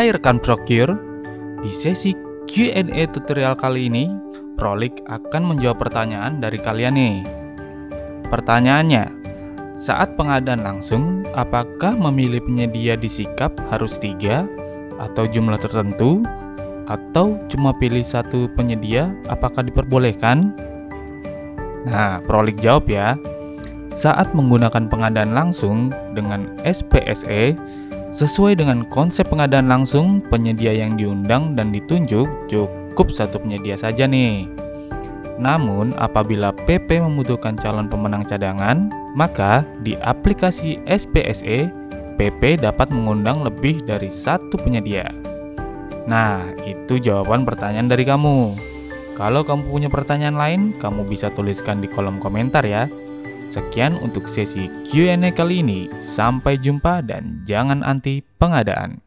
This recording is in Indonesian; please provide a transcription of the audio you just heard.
Hai rekan Procure, di sesi Q&A tutorial kali ini, Prolik akan menjawab pertanyaan dari kalian nih. Pertanyaannya, saat pengadaan langsung, apakah memilih penyedia di sikap harus tiga atau jumlah tertentu, atau cuma pilih satu penyedia, apakah diperbolehkan? Nah, Prolik jawab ya. Saat menggunakan pengadaan langsung dengan SPSE, sesuai dengan konsep pengadaan langsung, penyedia yang diundang dan ditunjuk cukup satu penyedia saja nih. Namun, apabila PP membutuhkan calon pemenang cadangan, maka di aplikasi SPSE, PP dapat mengundang lebih dari satu penyedia. Nah, itu jawaban pertanyaan dari kamu. Kalau kamu punya pertanyaan lain, kamu bisa tuliskan di kolom komentar ya. Sekian untuk sesi Q&A kali ini. Sampai jumpa dan jangan anti pengadaan.